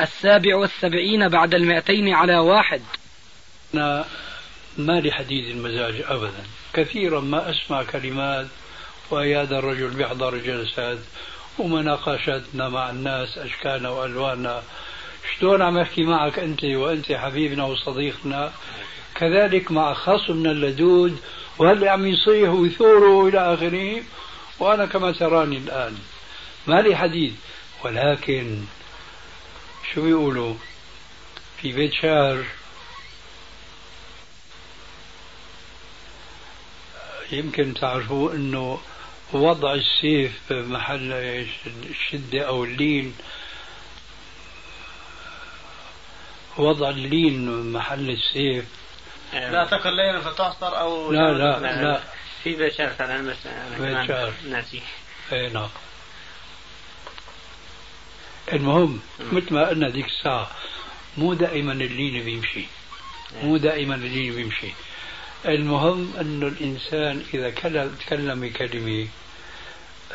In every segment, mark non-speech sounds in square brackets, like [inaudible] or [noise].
السابع والسبعين بعد المائتين على واحد. أنا ما لي حديد المزاج أبدا. كثيرا ما أسمع كلمات وهذا الرجل بيحضر جلسات ومناقشاتنا مع الناس أشكالنا وألواننا. شلون عم أحكي معك أنت وأنت حبيبنا وصديقنا؟ كذلك مع خصمنا اللدود وهل عم يصيح ويثور إلى آخره؟ وأنا كما تراني الآن. ما لي حديد ولكن شو بيقولوا في بيت شعر يمكن تعرفوا انه وضع السيف محل الشدة أو اللين وضع اللين محل السيف. لا تكن ليلا فتعصر أو لا لا لا, لا. في بيت شعر فعلا بس بيت شعر ناسي أي نعم. المهم مثل ما قلنا ذيك الساعة مو دائما اللين بيمشي. مو دائما اللين بيمشي. المهم إنه الإنسان إذا تكلم بكلمة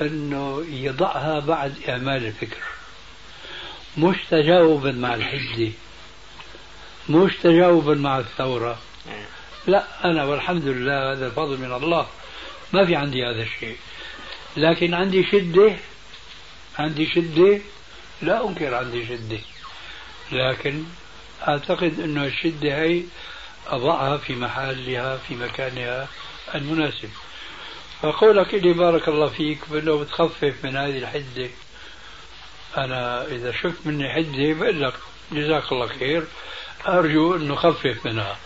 إنه يضعها بعد إعمال الفكر. مش تجاوبا مع الحده مش تجاوبا مع الثورة. لا أنا والحمد لله هذا الفضل من الله. ما في عندي هذا الشيء. لكن عندي شدة عندي شدة لا أنكر عندي شدة لكن أعتقد أنه الشدة هي أضعها في محلها في مكانها المناسب. فقولك لي بارك الله فيك بأنه بتخفف من هذه الحدة. أنا إذا شفت مني حدة بقول لك جزاك الله خير أرجو أنه خفف منها.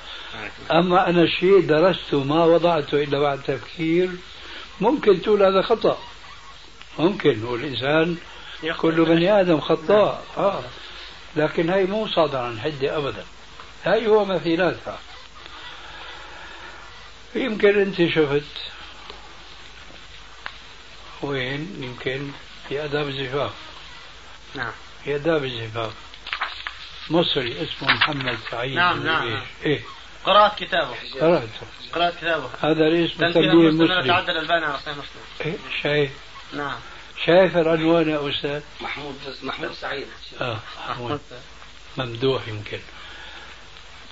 أما أنا شيء درسته ما وضعته إلا بعد تفكير ممكن تقول هذا خطأ. ممكن والإنسان كل بني آدم خطاء. آه. لكن هي مو صادرة عن حدة أبدا. هاي هو مثيلاتها. يمكن أنت شفت وين؟ يمكن في آداب الزفاف نعم. في آداب الزفاف مصري اسمه محمد سعيد نعم نعم إيه. قرأت كتابه. قرأته. قرأت كتابه. هذا الاسم تنبيه المسلم تعدل الباني على صحيح مسلم. إيه شايف نعم. شايف العنوان يا أستاذ؟ محمود محمود سعيد. آه محمود. ممدوح يمكن.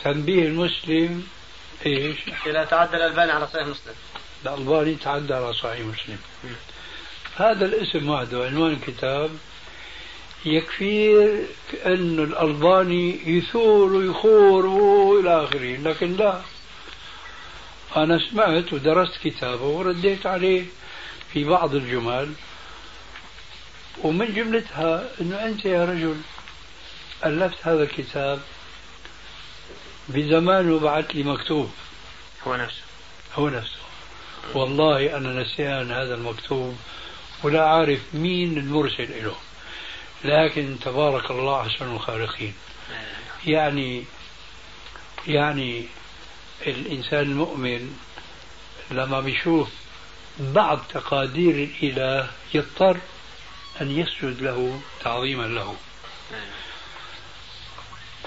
تنبيه المسلم إيش؟ إذا تعدى الألباني على صحيح مسلم. الألباني تعدى على صحيح مسلم. هذا الاسم وحده عنوان الكتاب يكفي أن الألباني يثور ويخور وإلى آخره لكن لا. أنا سمعت ودرست كتابه ورديت عليه في بعض الجمل ومن جملتها أنه أنت يا رجل ألفت هذا الكتاب بزمان وبعث لي مكتوب. هو نفسه. هو نفسه. والله أنا نسيان هذا المكتوب ولا عارف مين المرسل له لكن تبارك الله أحسن الخالقين. يعني يعني الإنسان المؤمن لما بيشوف بعض تقادير الإله يضطر أن يسجد له تعظيما له.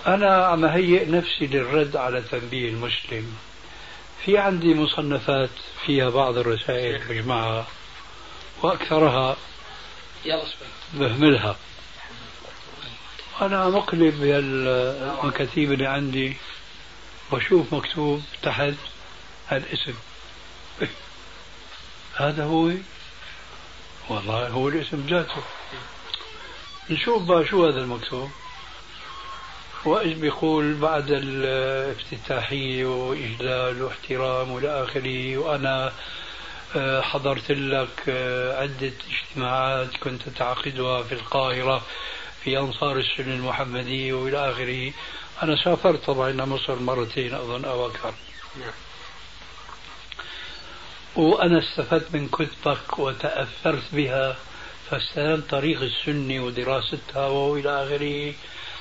أنا عم هيئ نفسي للرد على تنبيه المسلم. في عندي مصنفات فيها بعض الرسائل بجمعها وأكثرها بهملها. أنا مقلب بالمكاتيب اللي عندي وأشوف مكتوب تحت الاسم [laughs] هذا هو والله هو الاسم ذاته. نشوف بقى شو هذا المكتوب. وإيش بيقول بعد الافتتاحية وإجلال واحترام وإلى آخره. وأنا آه، حضرت لك آه، عدة اجتماعات كنت تعقدها في القاهرة في أنصار السنة المحمدية وإلى آخره. أنا سافرت طبعا إلى مصر مرتين أظن أو أكثر. نعم. وأنا استفدت من كتبك وتأثرت بها فاستلمت طريق السنة ودراستها وإلى آخره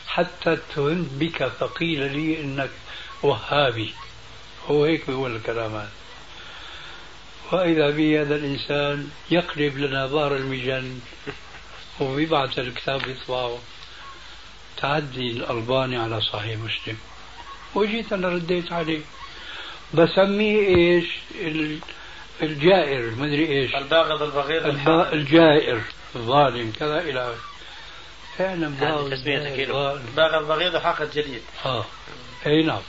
حتى اتهمت بك فقيل لي إنك وهابي. هو هيك بيقول الكلام هذا. وإذا به هذا الإنسان يقلب لنا بار المجن وبيبعث الكتاب يطبعه تعدي الألباني على صحيح مسلم. وجيت أنا رديت عليه. بسميه إيش؟ الجائر ما أدري إيش. الباغض البغيض الجائر الظالم كذا إلى آخره. فعلا باغض باغض البغيض وحاقد جليد آه. أي نعم.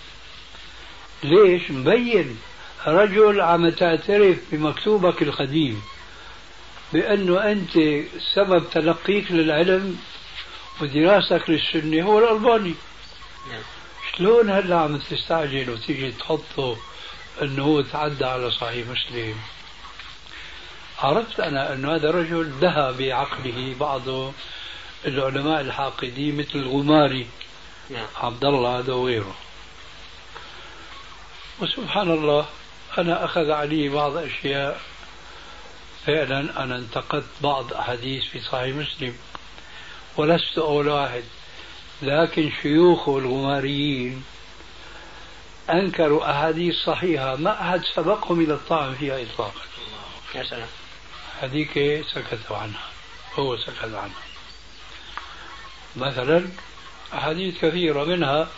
ليش؟ مبين. رجل عم تعترف بمكتوبك القديم بأنه أنت سبب تلقيك للعلم ودراستك للسنة هو الألباني. نعم. شلون هلأ عم تستعجل وتيجي تحطه أنه تعدى على صحيح مسلم. عرفت أنا أن هذا الرجل دهى بعقله بعض العلماء الحاقدين مثل الغماري. نعم. عبد الله هذا وغيره. وسبحان الله أنا أخذ علي بعض أشياء. فعلا أنا انتقدت بعض أحاديث في صحيح مسلم. ولست أول واحد لكن شيوخه الغماريين أنكروا أحاديث صحيحة ما أحد سبقهم إلى الطعن فيها إطلاقا. يا سلام. هذيك سكتوا عنها هو سكت عنها. مثلا أحاديث كثيرة منها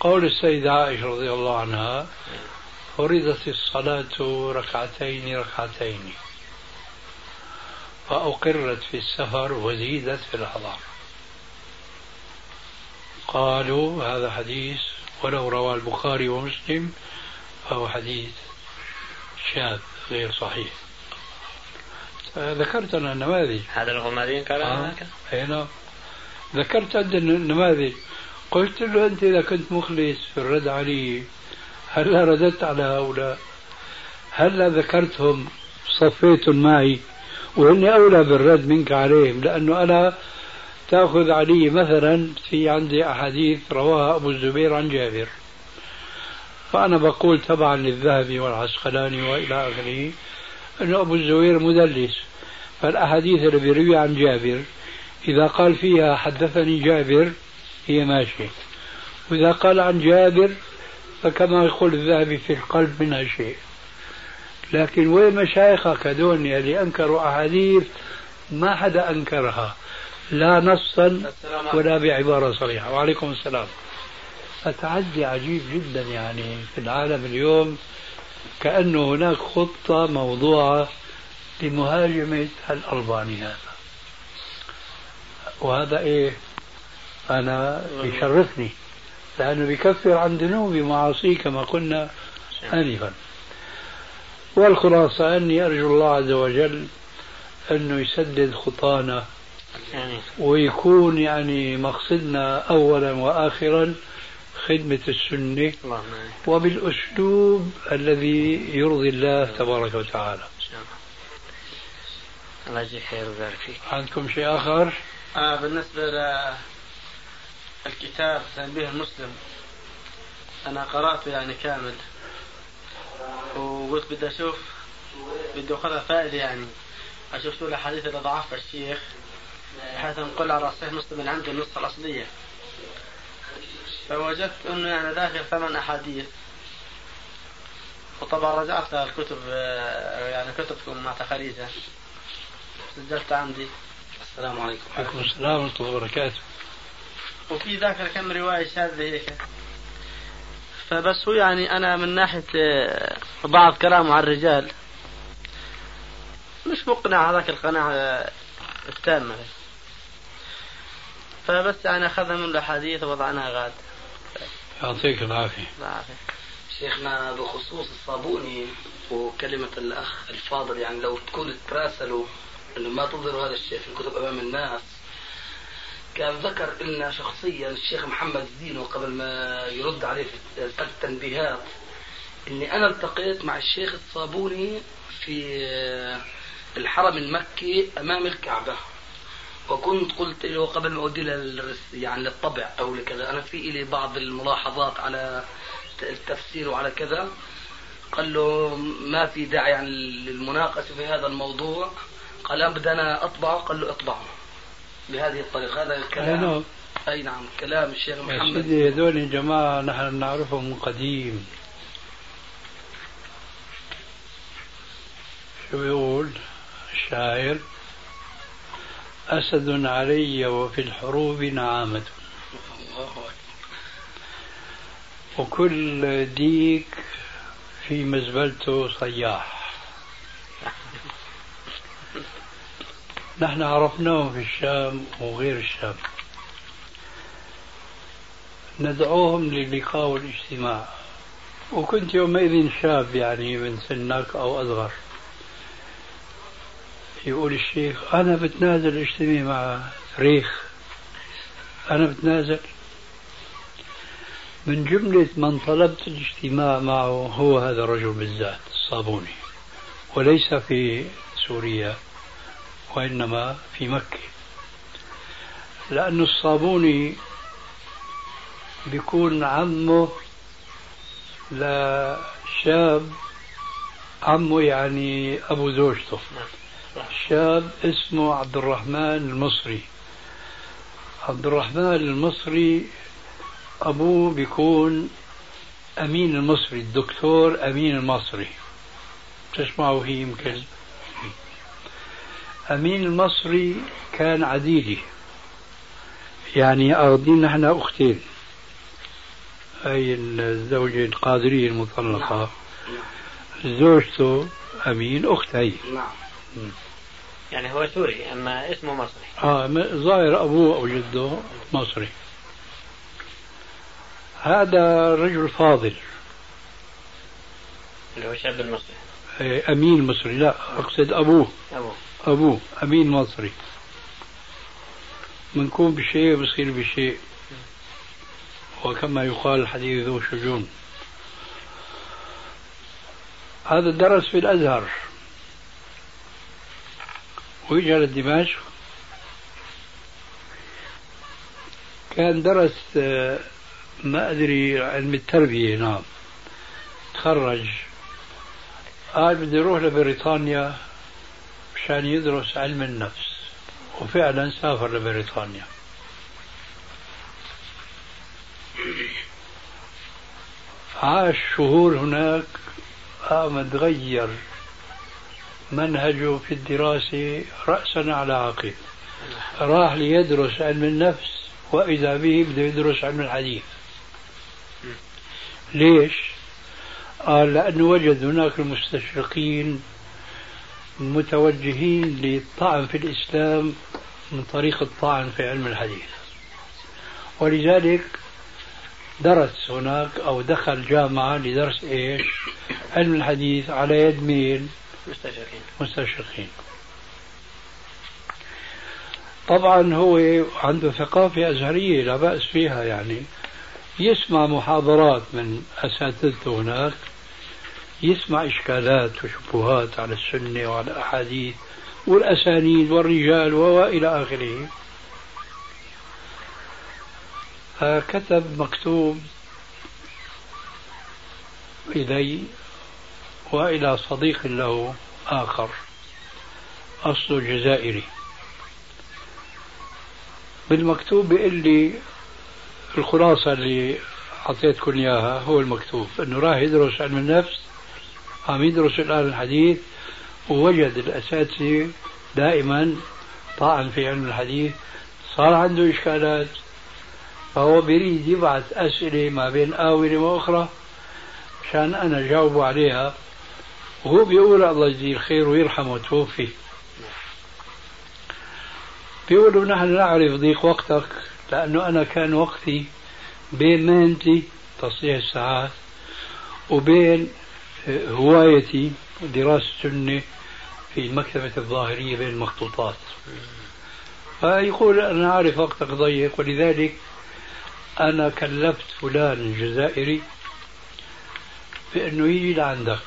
قول السيدة عائشة رضي الله عنها فرضت الصلاة ركعتين ركعتين فأقرت في السفر وزيدت في الحضر قالوا هذا حديث ولو روى البخاري ومسلم فهو حديث شاذ غير صحيح. ذكرت أنا النماذج هذا الغمارين قال آه. نعم. ذكرت عندنا النماذج قلت له أنت إذا كنت مخلص في الرد علي هلا رددت على هؤلاء؟ هلا ذكرتهم؟ صفيتم معي. وإني أولى بالرد منك عليهم لأنه أنا تأخذ علي مثلا في عندي أحاديث رواها أبو الزبير عن جابر. فأنا بقول تبعا للذهبي والعسقلاني وإلى آخره أنه أبو الزبير مدلس. فالأحاديث اللي بيرويها عن جابر إذا قال فيها حدثني جابر هي ماشية. وإذا قال عن جابر فكما يقول الذهبي في القلب منها شيء. لكن وين مشايخك هذول اللي أنكروا أحاديث؟ ما حدا أنكرها. لا نصا ولا بعبارة صريحة. وعليكم السلام. التعدي عجيب جدا يعني في العالم اليوم كأنه هناك خطة موضوعة لمهاجمة الألباني هذا. وهذا إيه؟ أنا يشرفني لأنه بيكفر عن ذنوبي ومعاصيه كما قلنا آنفا. والخلاصة أني أرجو الله عز وجل أنه يسدد خطانا ويكون يعني مقصدنا أولا وآخرا خدمة السنة وبالأسلوب الذي يرضي الله تبارك وتعالى. الله. يجزيك خير ويبارك فيك. عندكم شيء آخر؟ آه بالنسبة للكتاب تنبيه المسلم أنا قرأته يعني كامل وقلت بدي أشوف بدي أخذها فائدة يعني أشوف شو الأحاديث اللي ضعفها الشيخ. بحيث نقول على صحيح مسلم من عنده النسخة الأصلية. فوجدت أنه يعني داخل ثمان أحاديث وطبعا رجعت الكتب يعني كتبكم مع تخاريجها سجلت عندي. السلام عليكم. وعليكم السلام ورحمة الله وبركاته. وفي ذاك كم رواية شاذة هيك. فبس هو يعني أنا من ناحية آه، بعض كلامه عن الرجال. مش مقنع هذاك القناعة التامة. فبس يعني أخذنا من الأحاديث ووضعناها غاد. يعطيك العافية. العافية. شيخنا بخصوص الصابوني وكلمة الأخ الفاضل يعني لو تكون تراسلوا إنه ما تظهروا هذا الشيء في الكتب أمام الناس. كان ذكر لنا شخصيا الشيخ محمد الدين قبل ما يرد عليه في التنبيهات إني أنا التقيت مع الشيخ الصابوني في الحرم المكي أمام الكعبة. وكنت قلت له قبل ما اودي يعني للطبع أو لكذا أنا في لي بعض الملاحظات على التفسير وعلى كذا. قال له ما في داعي يعني للمناقشة في هذا الموضوع. قال بدنا اطبعه قال له اطبعه بهذه الطريقة. هذا الكلام. أي نعم. كلام الشيخ محمد. هذول الجماعة نحن نعرفهم من قديم. شو بيقول؟ الشاعر أسد علي وفي الحروب نعامة وكل ديك في مزبلته صياح. نحن عرفناهم في الشام وغير الشام. ندعوهم للقاء والاجتماع. وكنت يومئذ شاب يعني من سنك أو أصغر. يقول الشيخ أنا بتنازل اجتماع مع ريخ. أنا بتنازل. من جملة من طلبت الاجتماع معه هو هذا الرجل بالذات الصابوني. وليس في سوريا وإنما في مكة. لأن الصابوني بيكون عمه لشاب عمه يعني أبو زوجته شاب اسمه عبد الرحمن المصري. عبد الرحمن المصري أبوه بيكون أمين المصري الدكتور أمين المصري. تسمعوا هي يمكن؟ أمين المصري كان عديدي يعني أخذين نحن أختين. أي الزوجة القادرية المطلقة. نعم. زوجته أمين أختي نعم. يعني هو سوري أما اسمه مصري. آه ظاهر أبوه أو جده مصري. هذا رجل فاضل. اللي هو الشاب المصري. إيه، أمين مصري. لا أقصد أبوه. أبوه. أبوه أمين مصري. منكون بشيء بصير بشيء. وكما يقال الحديث ذو شجون. هذا درس في الأزهر. وإجا لدمشق كان درس آه، ما أدري علم التربية نعم. تخرج. قال بدي أروح لبريطانيا مشان يدرس علم النفس. وفعلا سافر لبريطانيا. عاش شهور هناك قام تغير. منهجه في الدراسة رأسا على عقب راح ليدرس علم النفس وإذا به بده يدرس علم الحديث. ليش؟ قال لأنه وجد هناك المستشرقين متوجهين للطعن في الإسلام من طريق الطعن في علم الحديث. ولذلك درس هناك أو دخل جامعة لدرس إيش؟ علم الحديث على يد مين؟ مستشرقين. مستشرقين. طبعا هو عنده ثقافة أزهرية لا بأس فيها يعني. يسمع محاضرات من أساتذته هناك يسمع إشكالات وشبهات على السنة وعلى الأحاديث والأسانيد والرجال وإلى آخره. فكتب مكتوب إلي وإلى صديق له آخر أصله جزائري بالمكتوب بيقول لي الخلاصة اللي أعطيتكم إياها هو المكتوب أنه راح يدرس علم النفس عم يدرس الآن الحديث ووجد الأساتذة دائما طاعن في علم الحديث صار عنده إشكالات فهو بيريد يبعث أسئلة ما بين آونة وأخرى مشان أنا جاوبه عليها. وهو بيقول الله يجزيه الخير ويرحمه وتوفي. بيقولوا نحن نعرف ضيق وقتك لأنه أنا كان وقتي بين مهنتي تصليح الساعات وبين هوايتي دراسة السنة في المكتبة الظاهرية بين المخطوطات. فيقول أنا أعرف وقتك ضيق ولذلك أنا كلفت فلان الجزائري بأنه يجي لعندك.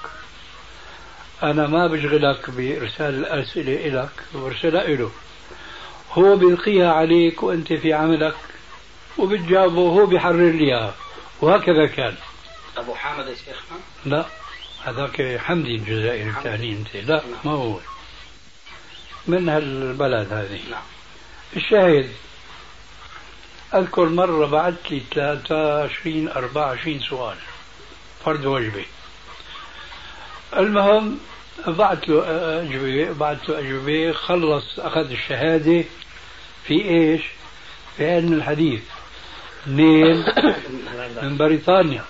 أنا ما بشغلك بإرسال الأسئلة إلك وارسلها إله. هو بيلقيها عليك وأنت في عملك وبتجاوبه وهو بيحرر لي إياها. وهكذا كان. أبو حامد يا شيخنا؟ لا هذاك حمدي الجزائري الثاني أنت. لا. ما هو. من هالبلد هذه؟ نعم. الشاهد. أذكر مرة بعث لي 23 24 سؤال فرد وجبة المهم بعت له أجوبة بعت له أجوبة خلص أخذ الشهادة في إيش؟ في علم الحديث منين؟ [coughs] من بريطانيا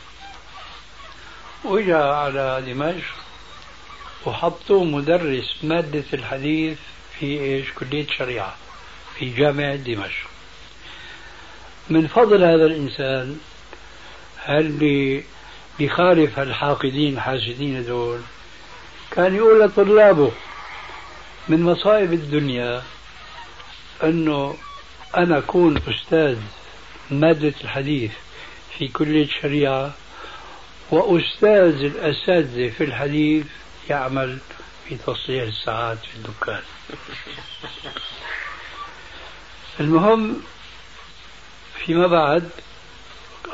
وجاء على دمشق وحطوه مدرس مادة الحديث في إيش؟ كلية شريعة في جامعة دمشق. من فضل هذا الإنسان هل بيخالف الحاقدين الحاسدين دول كان يقول لطلابه من مصائب الدنيا أنه أنا أكون أستاذ مادة الحديث في كلية الشريعة وأستاذ الأساتذة في الحديث يعمل في تصليح الساعات في الدكان. المهم فيما بعد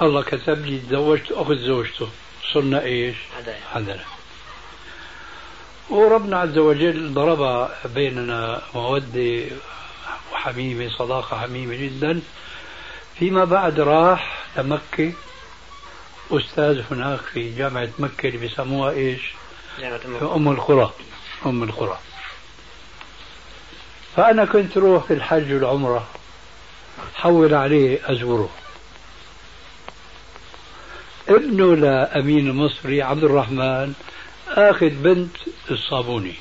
الله كتب لي تزوجت أخذ زوجته صرنا إيش؟ عدنا وربنا عز وجل ضرب بيننا مودة وحميمة صداقة حميمة جدا. فيما بعد راح لمكة. أستاذ هناك في جامعة مكة اللي بيسموها إيش؟ في أم القرى. أم القرى. فأنا كنت روح في الحج والعمرة. حول عليه أزوره. ابنه لأمين المصري عبد الرحمن آخذ بنت الصابوني.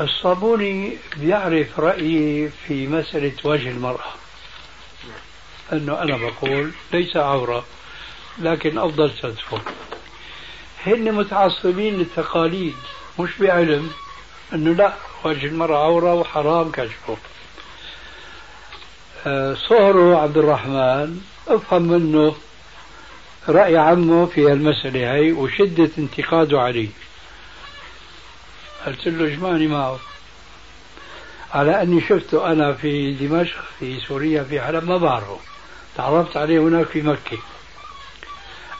الصابوني بيعرف رأيي في مسألة وجه المرأة. أنه أنا بقول ليس عورة لكن أفضل ستره هن متعصبين للتقاليد مش بعلم. أنه لا وجه المرأة عورة وحرام كشفه. صهره عبد الرحمن أفهم منه رأي عمه في المسألة هي وشدة انتقاده عليه. قلت له اجمعني معه؟ على أني شفته أنا في دمشق في سوريا في حلب ما بعرفه. تعرفت عليه هناك في مكة.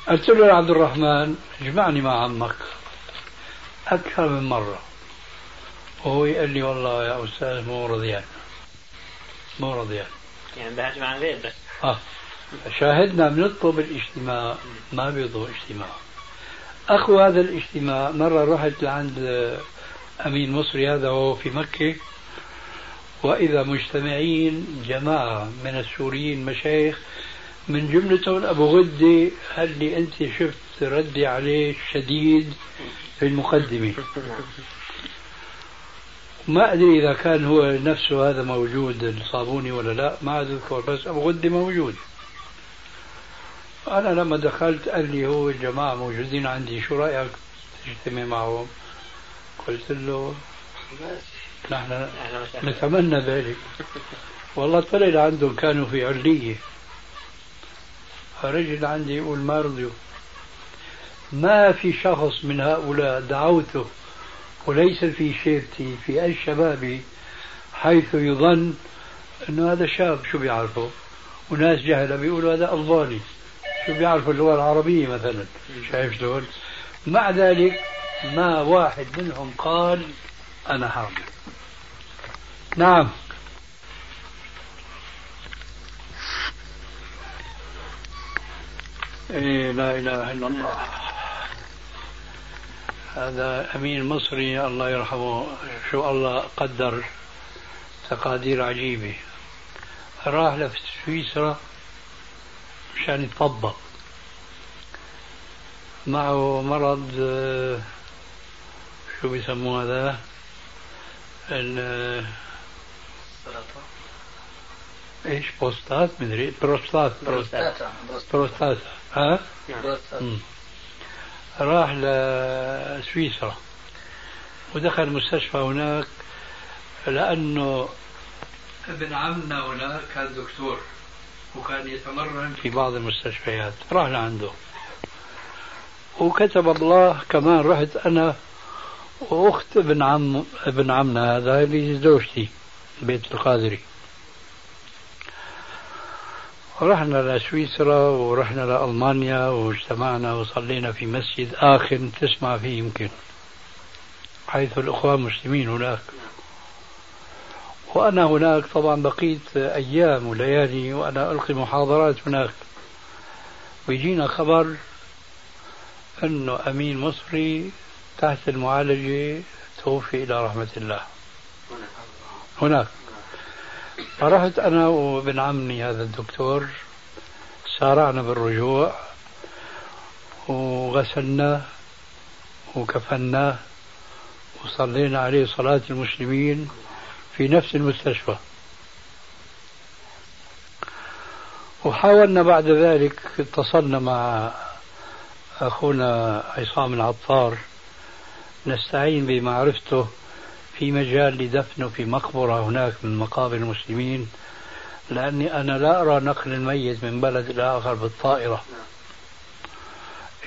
قلت له يا عبد الرحمن اجمعني مع عمك؟ أكثر من مرة. وهو قال لي والله يا أستاذ مو رضيان مو رضيان يعني بحكي مع غير بس. آه. شاهدنا بنطلب الاجتماع ما بيضوا اجتماع. أخو هذا الاجتماع مرة رحت لعند أمين مصري هذا وهو في مكة وإذا مجتمعين جماعة من السوريين مشايخ من جملتهم أبو غدة قال لي أنت شفت ردي عليه شديد في المقدمة. ما أدري إذا كان هو نفسه هذا موجود الصابوني ولا لا ما أذكر بس أبو غدة موجود. أنا لما دخلت قال لي هو الجماعة موجودين عندي شو رأيك تجتمع معهم؟ قلت له نحن نتمنى ذلك. والله طلع عندهم كانوا في علية. رجل عندي يقول ما رضيوا ما في شخص من هؤلاء دعوته وليس في شيرتي في أي شبابي حيث يظن أنه هذا شاب شو بيعرفه؟ وناس جهلة بيقولوا هذا ألباني. شو بيعرفوا اللغة العربية مثلا؟ شايف شلون؟ مع ذلك ما واحد منهم قال أنا حاضر نعم. إيه لا إله إلا الله. هذا أمين مصري الله يرحمه شو الله قدر تقادير عجيبة. راح لسويسرا مشان يطبق معه مرض شو بيسموه هذا؟ إيش؟ بوستات مدري. بروستات. بروستات بروستات ها؟ راح لسويسرا ودخل المستشفى هناك لأنه ابن عمنا هناك كان دكتور وكان يتمرن في بعض المستشفيات. راح لعنده. وكتب الله كمان رحت أنا وأخت ابن عم ابن عمنا هذا اللي زوجتي بيت القادري. رحنا لسويسرا ورحنا لألمانيا واجتمعنا وصلينا في مسجد آخر تسمع فيه يمكن حيث الأخوة المسلمين هناك. وأنا هناك طبعا بقيت أيام وليالي وأنا ألقي محاضرات هناك. ويجينا خبر أنه أمين مصري تحت المعالجة توفي إلى رحمة الله. هناك. فرحت أنا وابن عمي هذا الدكتور سارعنا بالرجوع وغسلناه وكفناه وصلينا عليه صلاة المسلمين في نفس المستشفى. وحاولنا بعد ذلك اتصلنا مع أخونا عصام العطار نستعين بمعرفته في مجال لدفنه في مقبرة هناك من مقابر المسلمين لأني أنا لا أرى نقل الميت من بلد إلى آخر بالطائرة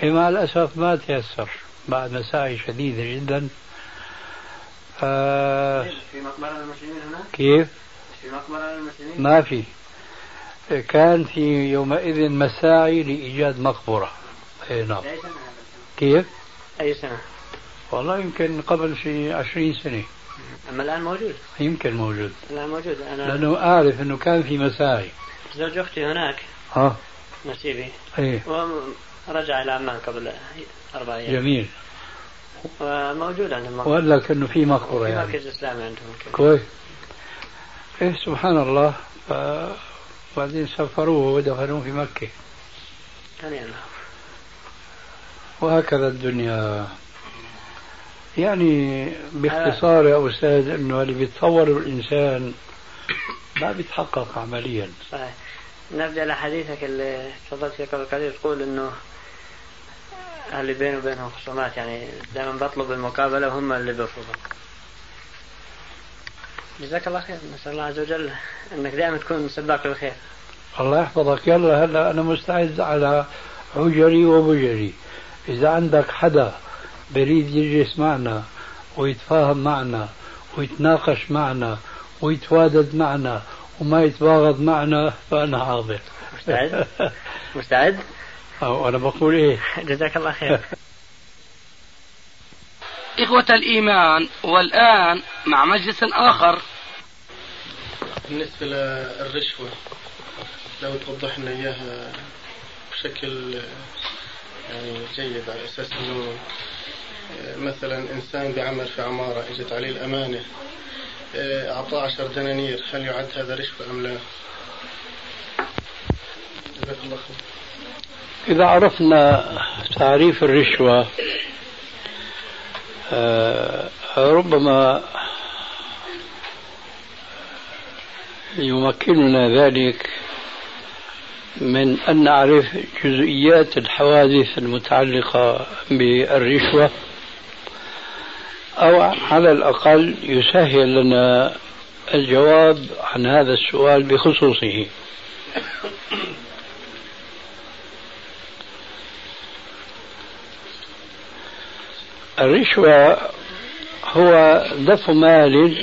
مع الأسف ما تيسر بعد مساعي شديدة جدا في مقبرة المسلمين هناك؟ كيف؟ في مقبرة المسلمين؟ ما في كان في يومئذ مساعي لإيجاد مقبرة اي نعم أي سنة كيف؟ أي سنة؟ والله يمكن قبل شيء عشرين سنة أما الآن موجود؟ يمكن موجود. الآن موجود. أنا لأنه أعرف أنه كان في مساعي. زوج أختي هناك. ها نسيبي. إيه. ورجع إلى عمان قبل أربع أيام. جميل. وموجود عندهم وقال لك أنه في مقبرة في يعني. مركز إسلامي عندهم. كويس. إيه سبحان الله. ف... بعدين سفروه ودفنوه في مكة. وهكذا الدنيا. يعني باختصار يا أستاذ أنه اللي بيتصور الإنسان ما بيتحقق عمليا. صحيح. نرجع لحديثك اللي تفضلت فيه قبل قليل تقول إنه اللي بينه وبينهم خصومات يعني دائما بطلب المقابلة وهم اللي بيرفضوا. جزاك الله خير. نسأل الله عز وجل إنك دائما تكون سباق للخير. الله يحفظك. يلا هلا أنا مستعد على عجري وبجري. إذا عندك حدا بريد يجلس معنا ويتفاهم معنا ويتناقش معنا ويتوادد معنا وما يتباغض معنا فأنا حاضر مستعد؟ مستعد؟ أو أنا بقول إيه [laughs] جزاك الله خير. [laughs] إخوة الإيمان والآن مع مجلس آخر بالنسبة للرشوة لو توضح لنا إياها بشكل يعني جيد على أساس أنه مثلا إنسان بيعمل في عمارة إجت عليه الأمانة أعطاه عشر دنانير هل يعد هذا رشوة أم لا؟ جزاك الله خير. إذا عرفنا تعريف الرشوة آه، ربما يمكننا ذلك من أن نعرف جزئيات الحوادث المتعلقة بالرشوة أو على الأقل يسهل لنا الجواب عن هذا السؤال بخصوصه. الرشوة هو دفع مال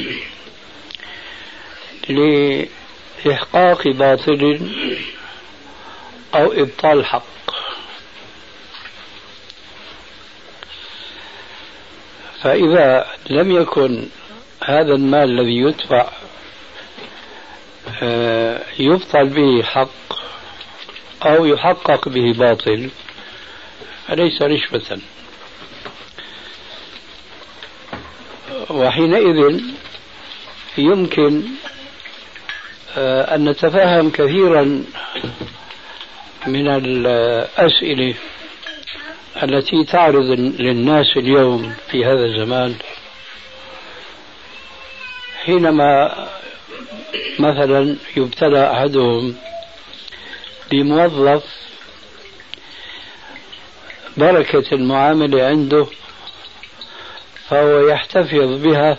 لإحقاق باطل أو إبطال حق. فإذا لم يكن هذا المال الذي يدفع آه، يبطل به حق أو يحقق به باطل فليس رشوة. وحينئذ يمكن آه، أن نتفهم كثيرا من الأسئلة. التي تعرض للناس اليوم في هذا الزمان حينما مثلا يبتلى أحدهم بموظف بركة المعاملة عنده فهو يحتفظ بها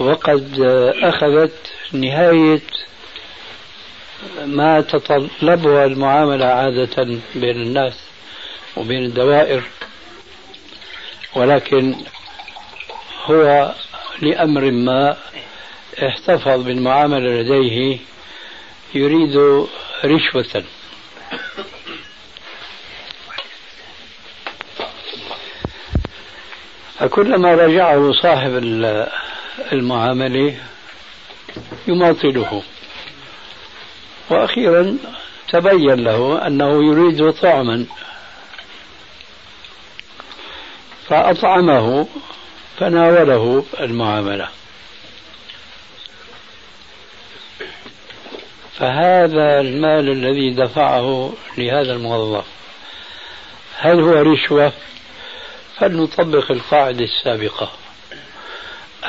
وقد أخذت نهاية ما تطلبها المعاملة عادة بين الناس. وبين الدوائر ولكن هو لأمر ما احتفظ بالمعاملة لديه يريد رشوة. فكلما راجعه صاحب المعاملة يماطله. وأخيرا تبين له أنه يريد طعما. فأطعمه فناوله المعاملة. فهذا المال الذي دفعه لهذا الموظف هل هو رشوة؟ فلنطبق القاعدة السابقة.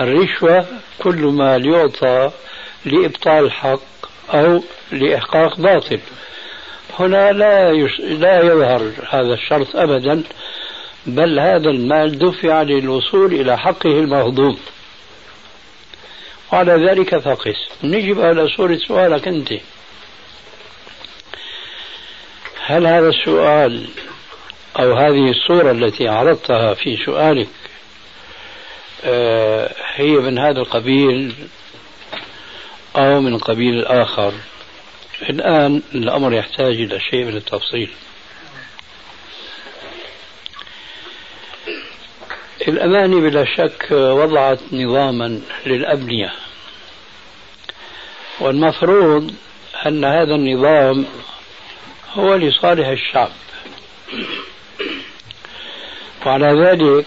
الرشوة كل ما يعطى لإبطال حق أو لإحقاق باطل. هنا لا يش... لا يظهر هذا الشرط أبدا. بل هذا المال دفع للوصول إلى حقه المهضوم. وعلى ذلك فقس. نجب على صورة سؤالك أنت. هل هذا السؤال أو هذه الصورة التي عرضتها في سؤالك آه، هي من هذا القبيل أو من قبيل آخر الآن الأمر يحتاج إلى شيء من التفصيل. الأماني بلا شك وضعت نظاما للأبنية. والمفروض أن هذا النظام هو لصالح الشعب. وعلى ذلك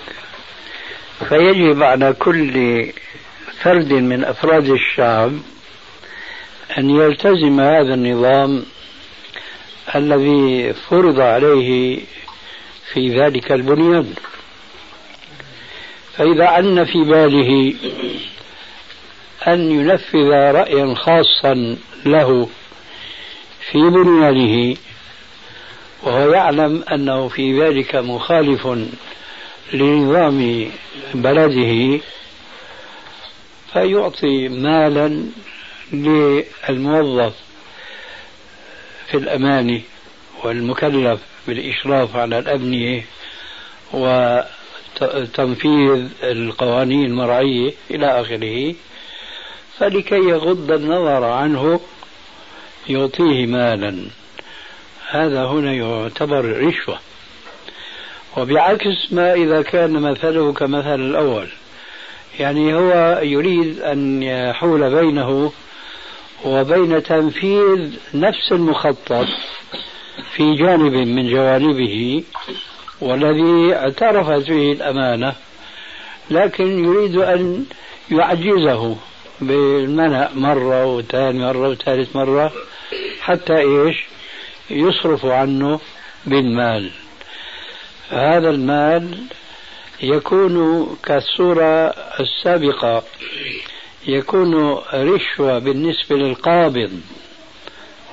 فيجب على كل فرد من أفراد الشعب أن يلتزم هذا النظام الذي فرض عليه في ذلك البنيان. فإذا عن في باله أن ينفذ رأيا خاصا له في بنيانه وهو يعلم أنه في ذلك مخالف لنظام بلده فيعطي مالا للموظف في الأمان والمكلف بالإشراف على الأبنية وتنفيذ القوانين المرعية إلى آخره فلكي يغض النظر عنه يعطيه مالا. هذا هنا يعتبر رشوة. وبعكس ما إذا كان مثله كمثل الأول يعني هو يريد أن يحول بينه وبين تنفيذ نفس المخطط في جانب من جوانبه والذي اعترفت به الأمانة لكن يريد أن يعجزه بالمنع مرة وثاني مرة وثالث مرة حتى إيش؟ يصرف عنه بالمال. هذا المال يكون كالصورة السابقة يكون رشوة بالنسبة للقابض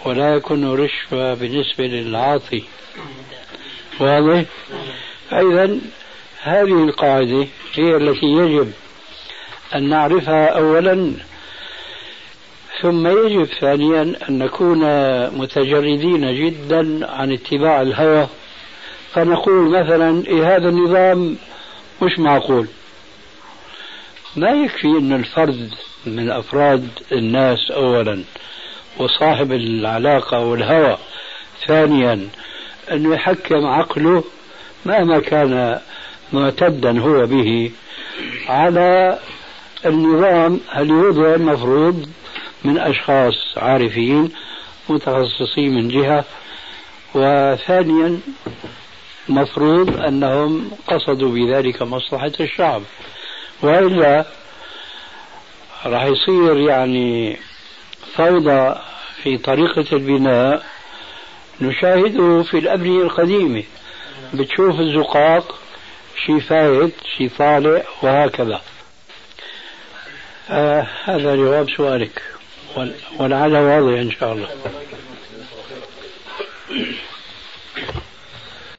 ولا يكون رشوة بالنسبة للعاطي واضح؟ إذا هذه القاعدة هي التي يجب أن نعرفها أولا ثم يجب ثانيا أن نكون متجردين جدا عن اتباع الهوى فنقول مثلا إيه هذا النظام مش معقول ما يكفي أن الفرد من أفراد الناس أولا وصاحب العلاقة والهوى ثانيا أنه يحكم عقله مهما كان معتدا هو به على النظام الوضع المفروض من أشخاص عارفين متخصصين من جهة وثانيا مفروض أنهم قصدوا بذلك مصلحة الشعب وإلا راح يصير يعني فوضى في طريقة البناء نشاهده في الأبنية القديمة بتشوف الزقاق شي فايت شي طالع وهكذا. آه هذا جواب سؤالك. ولعل واضح إن شاء الله.